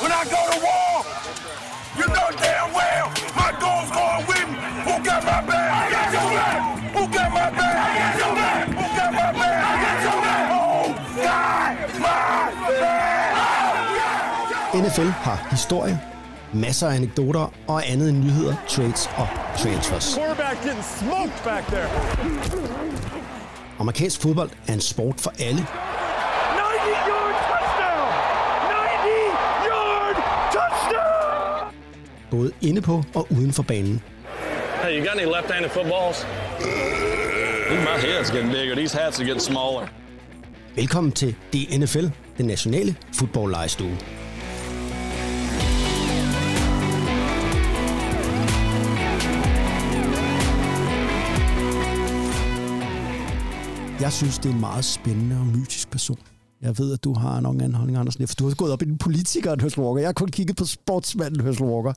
when I go to war. You know damn well my goal's going with me. Who got my back? I got your back. Who got my back? I got your back. Who got my back? I got your back. Oh, God, my back. NFL har historie, masser af anekdoter og andet end nyheder, trades og transfers. Quarterback getting smoked back there. Amerikansk fodbold er en sport for alle, 90-yard touchdown! 90-yard touchdown! Både inde på og uden for banen. Hey, you got any left-handed footballs? Ooh, my head's getting bigger. These hats are getting smaller. Velkommen til DNFL, den nationale fodboldlejestue. Jeg synes, det er en meget spændende og mytisk person. Jeg ved, at du har en anden holdning, Andersen, for du har gået op i den politiker, Herschel Walker. Jeg har kun kigget på sportsmanden, Herschel Walker.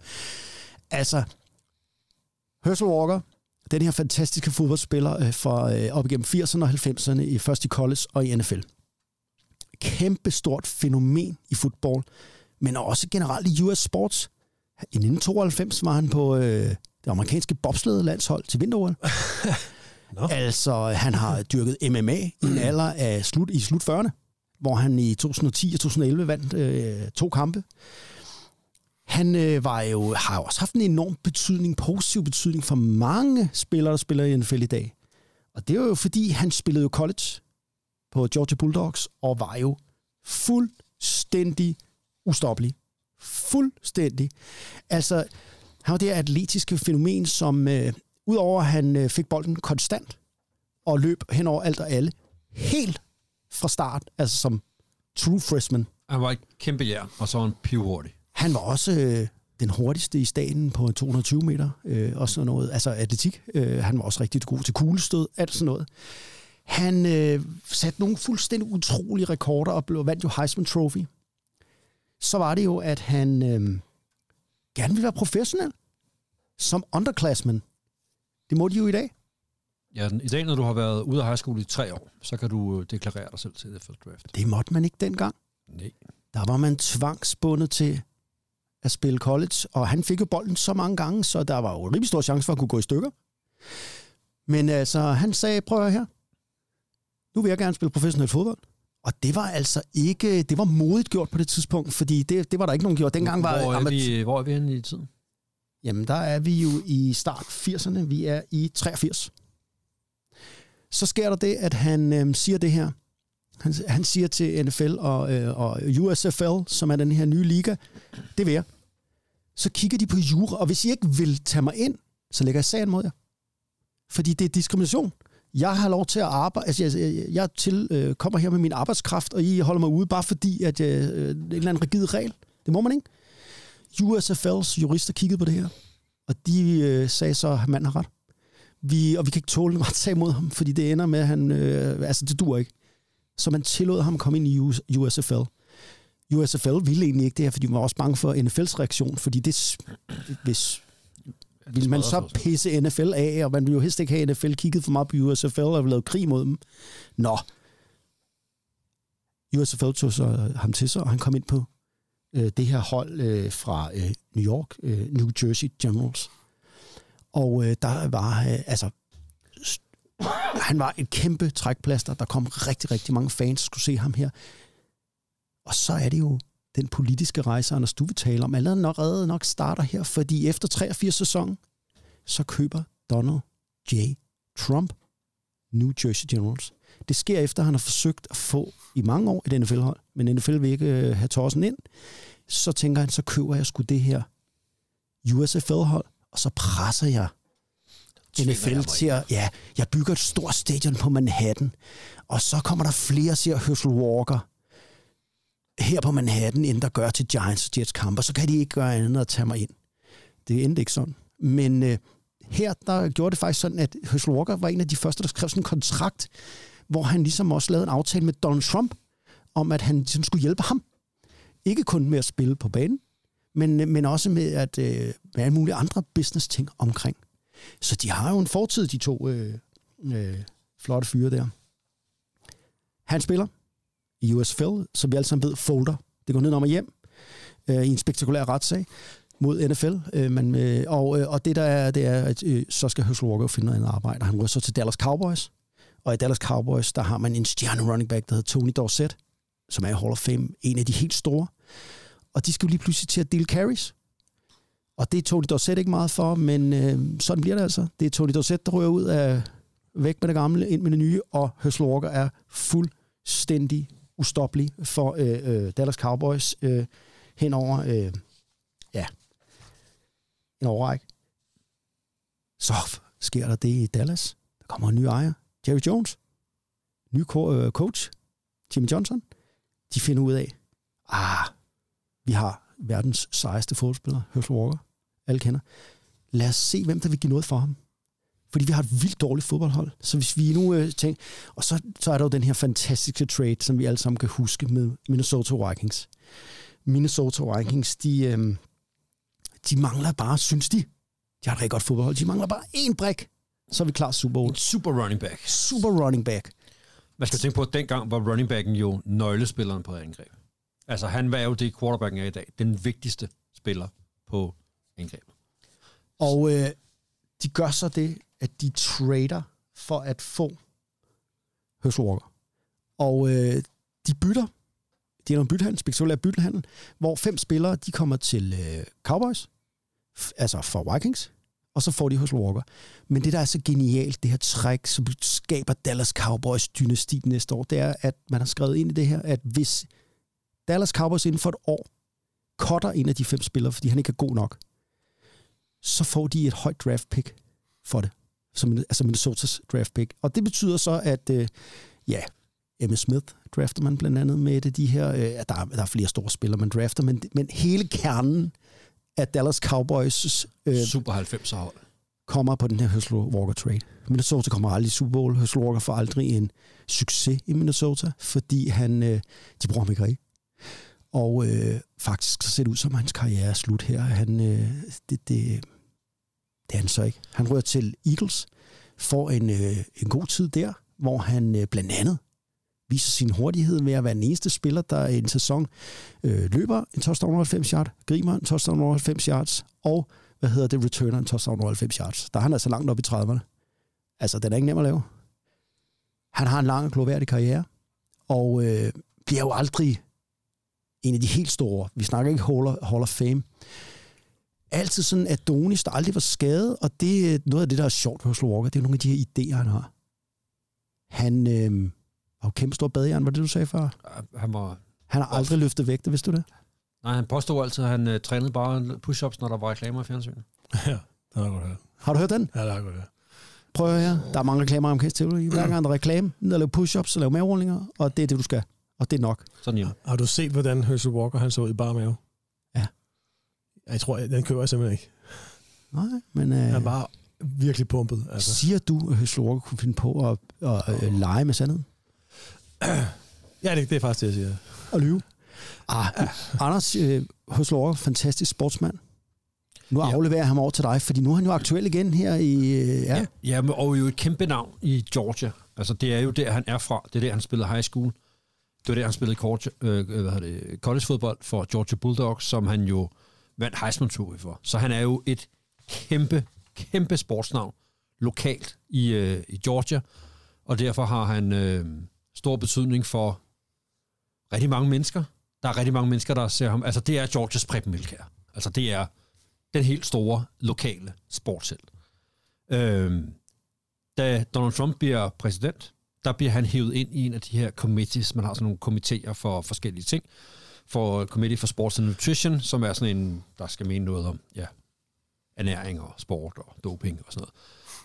Altså, Herschel Walker, den her fantastiske fodboldspiller øh, fra øh, op igennem 80'erne og 90'erne, i, først i college og i NFL. Kæmpe stort fænomen i fodbold, men også generelt i US Sports. I 1992 var han på øh, det amerikanske bobslædelandshold til vinter no. Altså, han har dyrket MMA i en alder af slut, i slut 40'erne, hvor han i 2010 og 2011 vandt øh, to kampe. Han øh, var jo, har jo også haft en enorm betydning, positiv betydning for mange spillere, der spiller i NFL i dag. Og det var jo fordi, han spillede jo college på Georgia Bulldogs, og var jo fuldstændig ustoppelig. Fuldstændig. Altså, han var det atletiske fænomen, som øh, udover at han øh, fik bolden konstant og løb hen over alt og alle, helt fra start, altså som true freshman. Han var et kæmpe jern, og så var han pivhurtig. Han var også øh, den hurtigste i staten på 220 meter, øh, og sådan noget, altså atletik. Øh, han var også rigtig god til kuglestød, alt sådan noget. Han øh, satte nogle fuldstændig utrolige rekorder og blev, vandt jo Heisman Trophy. Så var det jo, at han øh, gerne ville være professionel som underclassman. Det må de jo i dag. Ja, i dag, når du har været ude af high school i tre år, så kan du øh, deklarere dig selv til NFL Draft. Det måtte man ikke dengang. Nej. Der var man tvangsbundet til at spille college, og han fik jo bolden så mange gange, så der var jo en rimelig stor chance for at kunne gå i stykker. Men altså, han sagde, prøv her. Nu vil jeg gerne spille professionel fodbold. Og det var altså ikke, det var modigt gjort på det tidspunkt, fordi det, det var der ikke nogen gjort. Dengang var hvor, er amat- vi, hvor er vi henne i tiden? Jamen, der er vi jo i start 80'erne. Vi er i 83. Så sker der det, at han øh, siger det her. Han, han siger til NFL og, øh, og USFL, som er den her nye liga, det vil jeg. Så kigger de på jura, og hvis I ikke vil tage mig ind, så lægger jeg sagen mod jer. Fordi det er diskrimination. Jeg har lov til at arbejde, altså jeg, jeg, jeg til, øh, kommer her med min arbejdskraft, og I holder mig ude, bare fordi, at øh, en eller anden rigid regel. Det må man ikke. USFL's jurister kiggede på det her, og de øh, sagde så, at manden har ret. Vi, og vi kan ikke tåle en retssag mod ham, fordi det ender med, at han, øh, altså det dur ikke. Så man tillod ham at komme ind i US, USFL. USFL ville egentlig ikke det her, fordi man var også bange for NFL's reaktion, fordi det, hvis, ville man så pisse NFL af, og man ville jo helst ikke have NFL kigget for meget på USFL og lavet krig mod dem. Nå. USFL tog så ham til sig, og han kom ind på øh, det her hold øh, fra øh, New York, øh, New Jersey Generals. Og øh, der var, øh, altså, han var et kæmpe trækplaster. Der kom rigtig, rigtig mange fans, skulle se ham her. Og så er det jo den politiske rejse, Anders, du vil tale om, allerede nok, allerede nok starter her, fordi efter 83 sæson, så køber Donald J. Trump New Jersey Generals. Det sker efter, at han har forsøgt at få i mange år et NFL-hold, men NFL vil ikke øh, have Torsen ind. Så tænker han, så køber jeg sgu det her USFL-hold, og så presser jeg NFL til at, ja, jeg bygger et stort stadion på Manhattan, og så kommer der flere, siger Herschel Walker, her på Manhattan, end der gør til Giants og Jets kampe, så kan de ikke gøre andet end at tage mig ind. Det endte ikke sådan. Men øh, her, der gjorde det faktisk sådan, at Herschel Walker var en af de første, der skrev sådan en kontrakt, hvor han ligesom også lavede en aftale med Donald Trump, om at han ligesom skulle hjælpe ham. Ikke kun med at spille på banen, men, men også med at øh, med alle mulige andre business ting omkring. Så de har jo en fortid, de to øh, øh, flotte fyre der. Han spiller i USFL, som vi alle sammen ved, folder. Det går ned om og hjem. øh, i en spektakulær retssag mod NFL. Øh, men, øh, og, øh, og det der er, det er, at øh, så skal Herschel Walker finde noget andet arbejde. Han ryger så til Dallas Cowboys. Og i Dallas Cowboys, der har man en stjerne running back, der hedder Tony Dorsett, som er i Hall of Fame, en af de helt store. Og de skal jo lige pludselig til at dele carries. Og det er Tony Dorsett ikke meget for, men øh, sådan bliver det altså. Det er Tony Dorsett, der ryger ud af væk med det gamle, ind med det nye, og Herschel Walker er fuldstændig ustoppelig for øh, øh, Dallas Cowboys øh, henover, øh, ja, en overræk. Så sker der det i Dallas. Der kommer en ny ejer, Jerry Jones. Ny co- øh, coach, Jimmy Johnson. De finder ud af, ah, vi har verdens sejeste fodboldspiller, Herschel Walker. Alle kender. Lad os se, hvem der vil give noget for ham. Fordi vi har et vildt dårligt fodboldhold. Så hvis vi nu øh, tænker... Og så, så er der jo den her fantastiske trade, som vi alle sammen kan huske med Minnesota Vikings. Minnesota Vikings, de, øh, de mangler bare, synes de, de har et rigtig godt fodboldhold. De mangler bare én brik, så er vi klar Super Bowl. En super running back. Super running back. Man skal tænke på, at dengang var running backen jo nøglespilleren på angreb. Altså, han var jo det, quarterbacken er i dag. Den vigtigste spiller på angrebet. Og øh, de gør så det, at de trader for at få Herschel Walker. Og øh, de bytter. De er en byttehandel, spektakulær byttehandel, hvor fem spillere, de kommer til øh, Cowboys, f- altså for Vikings, og så får de Herschel Walker. Men det, der er så genialt, det her træk, som skaber Dallas Cowboys dynasti næste år, det er, at man har skrevet ind i det her, at hvis Dallas Cowboys inden for et år cutter en af de fem spillere, fordi han ikke er god nok, så får de et højt draft pick for det. Som, altså Minnesotas draft pick. Og det betyder så, at øh, ja, Emmitt Smith drafter man blandt andet med det, de her, øh, der, er, der er flere store spillere, man drafter, men, men hele kernen af Dallas Cowboys øh, Super 90'er hold. kommer på den her Herschel Walker trade. Minnesota kommer aldrig i Super Bowl. Herschel Walker får aldrig en succes i Minnesota, fordi han, øh, de bruger ham ikke rigtigt. Og øh, faktisk så ser det ud som, at hans karriere er slut her. Han, øh, det, det, det er han så ikke. Han rører til Eagles, får en, øh, en god tid der, hvor han øh, blandt andet viser sin hurtighed ved at være den eneste spiller, der i en sæson øh, løber en touchdown over 90 yards, griber en touchdown over 90 yards, og hvad hedder det, returner en touchdown over 90 yards. Der er han altså langt op i 30'erne. Altså, den er ikke nem at lave. Han har en lang og gloværdig karriere, og øh, bliver jo aldrig en af de helt store. Vi snakker ikke Hall of, Hall of Fame. Altid sådan Adonis, der aldrig var skadet, og det er noget af det, der er sjovt på Herschel Walker. Det er nogle af de her idéer, han har. Han øh, har jo kæmpe stor badejern, var det, du sagde før? Han var... Han har aldrig løftet vægte, vidste du det? Nej, han påstod altid, at han uh, trænede bare push-ups, når der var reklamer i fjernsynet. Ja, det har jeg godt hørt. Har du hørt den? Ja, det har jeg godt hørt. Prøv at høre her. Der er mange reklamer om TV. Hver gang der er reklame, ned og lave push-ups og lave maverullinger, og det er det, du skal. Og det er nok. Sådan hjemme. Har du set, hvordan Herschel Walker han så ud i bare mave? Ja. Jeg tror, den køber jeg simpelthen ikke. Nej, men øh, Han bare virkelig pumpet. Altså. siger du, at Herschel Walker kunne finde på at, at øh, lege med sandheden? Ja, det, det er faktisk det, jeg siger. Og lyve? Ah, Anders øh, Herschel Walker, fantastisk sportsmand. Nu Ja. afleverer jeg ham over til dig, fordi nu er han jo aktuel igen her i... Øh, ja. Ja, ja men, og jo et kæmpe navn i Georgia. Altså, det er jo der, han er fra. Det er der, han spillede high school. Det var der, han spillede college, øh, øh, hvad hedder det, college-fodbold for Georgia Bulldogs, som han jo vandt Heisman Trophy for. Så han er jo et kæmpe, kæmpe sportsnavn lokalt i, øh, i Georgia, og derfor har han øh, stor betydning for rigtig mange mennesker. Der er rigtig mange mennesker, der ser ham. Altså, det er Georgias Preben Milkær. Altså, det er den helt store lokale sportshelt. Øh, da Donald Trump bliver præsident, der bliver han hævet ind i en af de her committees. Man har sådan nogle komitéer for forskellige ting. For Committee for Sports and Nutrition, som er sådan en, der skal mene noget om ja, ernæring og sport og doping og sådan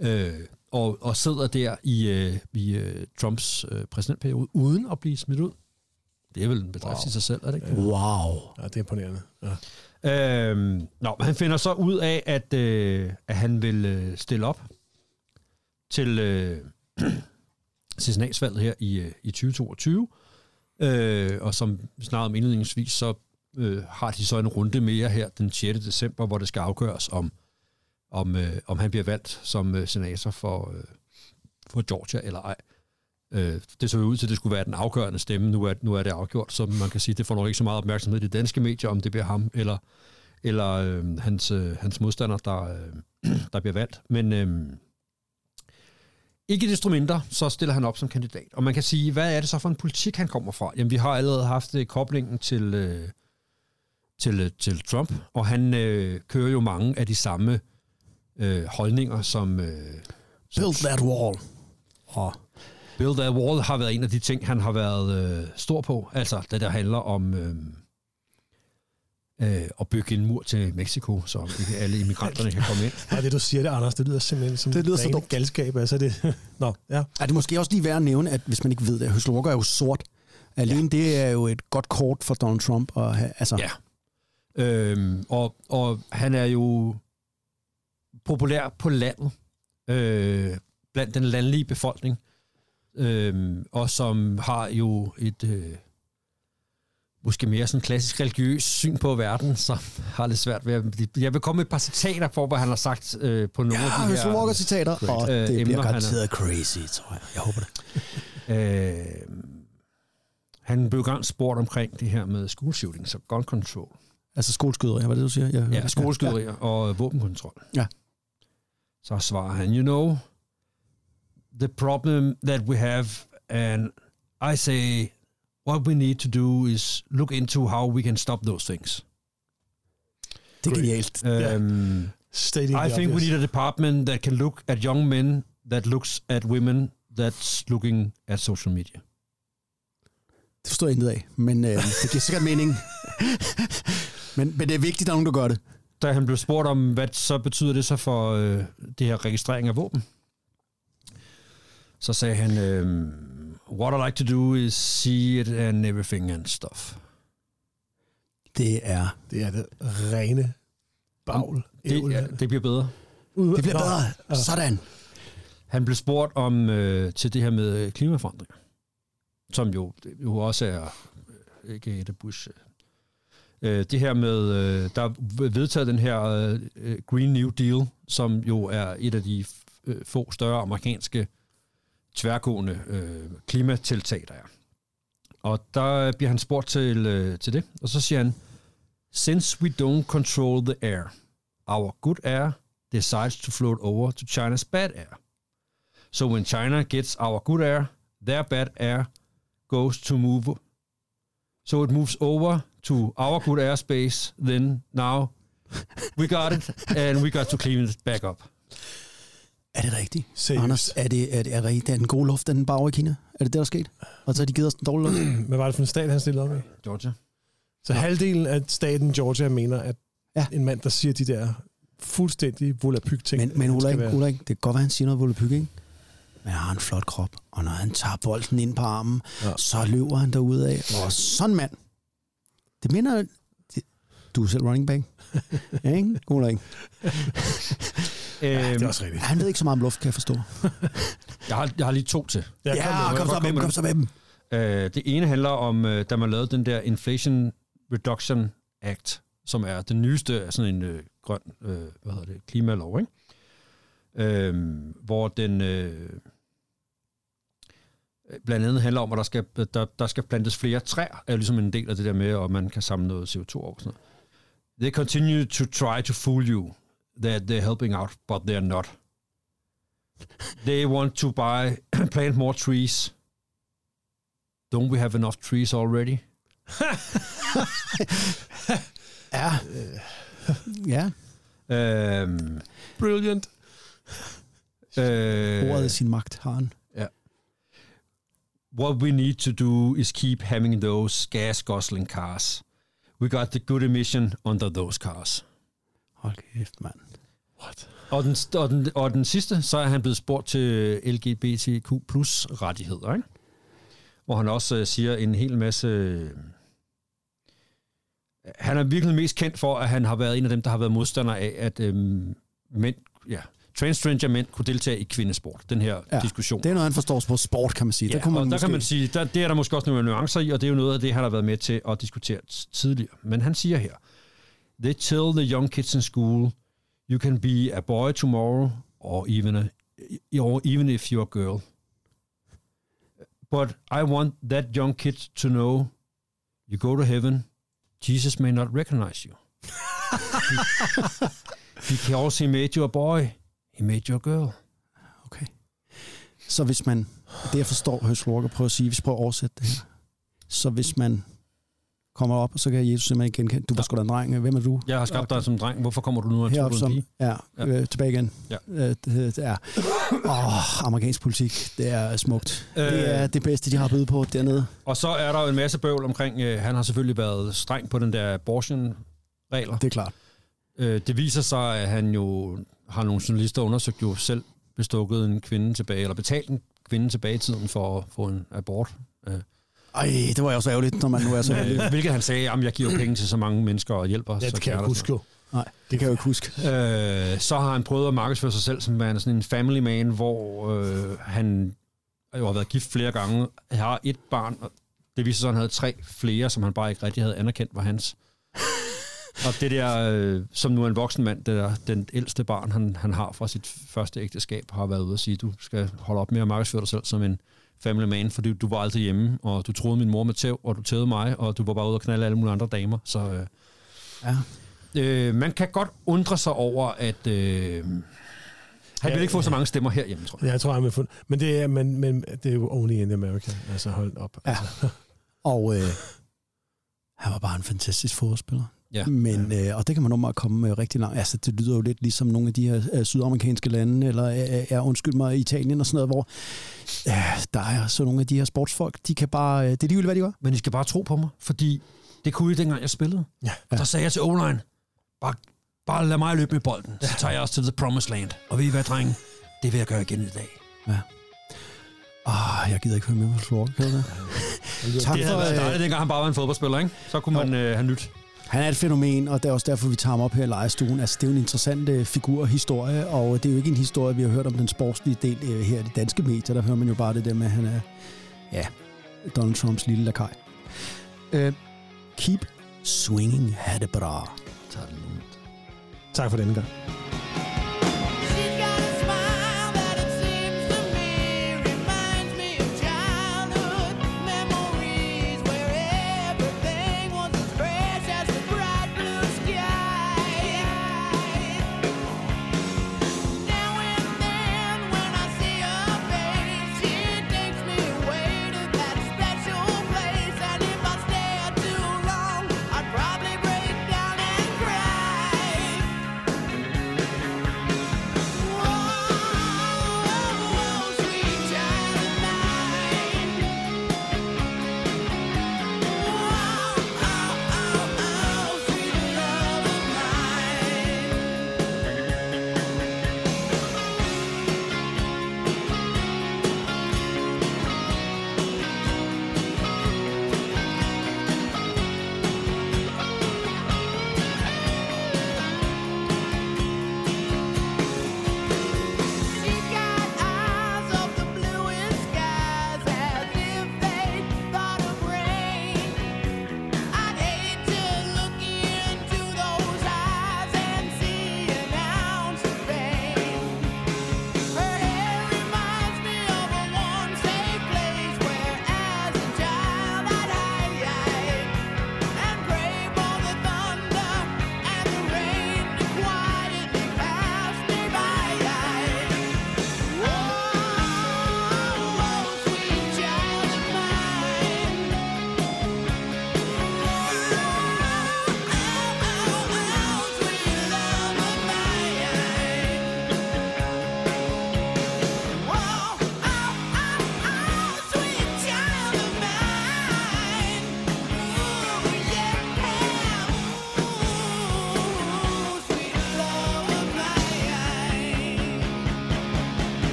noget. Øh, og, og sidder der i, øh, i øh, Trumps øh, præsidentperiode, uden at blive smidt ud. Det er vel en bedrift wow. i sig selv, er det ikke? Wow. Ja, det er imponerende. Ja. Øhm, nå, men han finder så ud af, at, øh, at han vil øh, stille op til, øh, til senatsvalget her i, øh, i 2022. Øh, og som snart om indledningsvis, så øh, har de så en runde mere her den 6. december, hvor det skal afgøres, om, om, øh, om han bliver valgt som øh, senator for, øh, for Georgia eller ej. Øh, det så jo ud til, at det skulle være den afgørende stemme. Nu er, nu er det afgjort, så man kan sige, at det får nok ikke så meget opmærksomhed i de danske medier, om det bliver ham eller, eller øh, hans, øh, hans modstander, der, øh, der bliver valgt. Men øh, ikke desto mindre, så stiller han op som kandidat. Og man kan sige, hvad er det så for en politik, han kommer fra? Jamen, vi har allerede haft øh, koblingen til, øh, til, øh, til Trump, og han øh, kører jo mange af de samme øh, holdninger, som... Øh, Build that wall. Og Build That Wall har været en af de ting, han har været øh, stor på. Altså, det der handler om øh, øh, at bygge en mur til Mexico, så ikke alle immigranterne kan komme ind. Nej, det du siger det, Anders, det lyder simpelthen som Det lyder så dumt. galskab. Altså, det, Nå, ja. er det måske også lige værd at nævne, at hvis man ikke ved det, Walker er jo sort. Alene ja. det er jo et godt kort for Donald Trump. Og, have- altså, Ja. Øhm, og, og han er jo populær på landet, øh, blandt den landlige befolkning, øh, og som har jo et øh, måske mere sådan klassisk religiøs syn på verden, som har lidt svært ved at... Jeg vil komme med et par citater på, hvad han har sagt øh, på nogle ja af de her... Walker-citater, og Øh, det emner, bliver han er- garanteret crazy, tror jeg. Jeg håber det. Øh, han blev gang spurgt omkring det her med school shootings og gun control. Altså skoleskyderier, hvad det, du siger? Jeg, Ja, skoleskyderier ja. og våbenkontrol. Ja. Så svarer han, you know, the problem that we have, and I say, what we need to do is look into how we can stop those things. Det er genialt. Um, Stating I the think we obvious. need a department that can look at young men that looks at women that's looking at social media. Det forstår jeg intet af, men øh, det giver sikkert mening. men, men det er vigtigt, at der er nogen, der gør det. da han blev spurgt om, hvad så betyder det så for øh, det her registrering af våben, så sagde han, øh, what I like to do is see it and everything and stuff. Det er... Det er det rene bagl. Det, ja, det bliver bedre. Det bliver bedre. Sådan. Han blev spurgt om til til det her med klimaforandringer, som jo, jo også er øh, ikke et Bush. Øh, det her med, øh, der er vedtaget den her øh, Green New Deal, som jo er et af de øh, få større amerikanske tværgående øh, klimatiltag, der er. Og der bliver han spurgt til, øh, til det, og så siger han, Since we don't control the air, our good air decides to float over to China's bad air. So when China gets our good air, their bad air goes to move. So it moves over to our good airspace. Then now we got it, and we got to clean it back up. Er det rigtigt? Seriøst? Anders, er det, er det, er det, er den gode luft, den bare i Kina? Er det det, der er sket? Og så har de givet os den dårlige luft? Hvad var det for en stat, han stillede op i? Georgia. Så halvdelen af staten Georgia mener, at Ja. ja. en mand, der siger de der fuldstændig volapyk ting. Men, men Ulrik, være- Ulrik, det kan godt være, han siger noget volapyk, ikke? Men han har en flot krop, og når han tager bolden ind på armen, ja. Ja. så løber han derudad. Og sådan mand. Det minder... Det, du er selv running back. ja, ikke? Ulrik. Ja, Det er også rigtigt. Han ved ikke så meget om luft, kan jeg forstå. jeg, har, jeg har lige to til. Ja, Ja, kom så med dem, kom så med dem. Øh, det ene handler om, øh, da man lavede den der Inflation Reduction Act, som er den nyeste af sådan en øh, grøn øh, hvad hedder det, klimalov, ikke? Øh, hvor den øh, blandt andet handler om, at der skal, der, der skal plantes flere træer, er ligesom en del af det der med, at man kan samle noget CO2 op og sådan noget. They continue to try to fool you that they're helping out, but they're not. They want to buy, plant more trees, Don't we have enough trees already? yeah. yeah. Øhm, Brilliant. Uh, øh, Ordet er i sin magt har han. what we need to do is keep having those gas guzzling cars. We got the good emission under those cars. Hold kæft, mand. What? Og den, og, den, og den sidste, så er han blevet spurgt til LGBTQ plus rettigheder, ikke? hvor han også øh, siger en hel masse... øh, Han er virkelig mest kendt for, at han har været en af dem, der har været modstander af, at øhm, mænd, ja, transgender mænd kunne deltage i kvindesport. Den her ja, diskussion. Det er noget, han forstår på sport, kan man sige. Ja, der kunne man og der måske... kan man sige, der, det er der måske også nogle nuancer i, og det er jo noget af det, han har været med til at diskutere tidligere. Men han siger her, They tell the young kids in school, you can be a boy tomorrow, or even, a, or even if you're a girl. But I want that young kid to know you go to heaven, Jesus may not recognize you. Because he made you a boy, he made you a girl. Okay. Så hvis man, det jeg forstår, Hørs Walker prøver at sige, hvis vi prøver at oversætte det her. Så hvis man kommer op, og så kan Jesus simpelthen genkende, du var sgu da en dreng, hvem er du? Jeg har skabt dig som en dreng, hvorfor kommer du nu og tror, som, pige? ja, Ja. Øh, tilbage igen. Ja. Øh, det, det er, åh, amerikansk politik, det er smukt. Øh. Det er det bedste, de har at byde på dernede. Og så er der en masse bøvl omkring, øh, han har selvfølgelig været streng på den der abortion-regler. Det er klart. Øh, det viser sig, at han jo har nogle journalister undersøgt jo selv bestukket en kvinde tilbage, eller betalt en kvinde tilbage i tiden for at få en abort. Øh, Ej, det var jo så ærgerligt, når man nu er så heldig. hvilket han sagde, at jeg giver penge til så mange mennesker og hjælper. Ja, så det kan jeg er huske jo. Nej, det kan jeg jo ikke huske. Øh, så har han prøvet at markedsføre sig selv som sådan en family man, hvor øh, han jo har været gift flere gange, har et barn, og det viser sig, at han havde tre flere, som han bare ikke rigtig havde anerkendt var hans. og det der, øh, som nu er en voksen mand, det der, den ældste barn, han, han har fra sit første ægteskab, har været ude og sige, du skal holde op med at markedsføre dig selv som en family man, fordi du var altid hjemme, og du troede min mor med tæv, og du tævede mig, og du var bare ude og knalde alle mulige andre damer. Så øh, Ja. Øh, man kan godt undre sig over, at øh, han vil ikke få så mange stemmer herhjemme, tror jeg. Jeg tror, han vil få Men det er, men, men det er jo only in America. Altså, hold op. Ja. Altså. Og øh, han var bare en fantastisk fodboldspiller. Ja. Men, øh, og det kan man normalt komme øh, rigtig langt. Altså, det lyder jo lidt ligesom nogle af de her øh, sydamerikanske lande, eller øh, ja, undskyld mig, Italien og sådan noget, hvor øh, der er så nogle af de her sportsfolk, de kan bare, øh, det er ligegyldigt, hvad de gør. Men I skal bare tro på mig, fordi det kunne I dengang, jeg spillede. Ja. Og der sagde jeg til O-line, bare, bare lad mig løbe med bolden, så tager jeg os til The Promised Land. Og ved I hvad, drenge? Det vil jeg gøre igen i dag. Ah, jeg gider ikke høre mere på Florida, det? tak Det havde for, været øh, dejligt, dengang han bare var en fodboldspiller, ikke? Så kunne man øh, have nyt. Han er et fænomen, og det er også derfor, vi tager ham op her i lejestuen. Altså, det er jo en interessant øh, figur og historie, og det er jo ikke en historie, vi har hørt om den sportslige del øh, her i de danske medier. Der hører man jo bare det der med, at han er ja, Donald Trumps lille lakaj. Øh, keep swinging, ha' det bra. Tak for denne gang.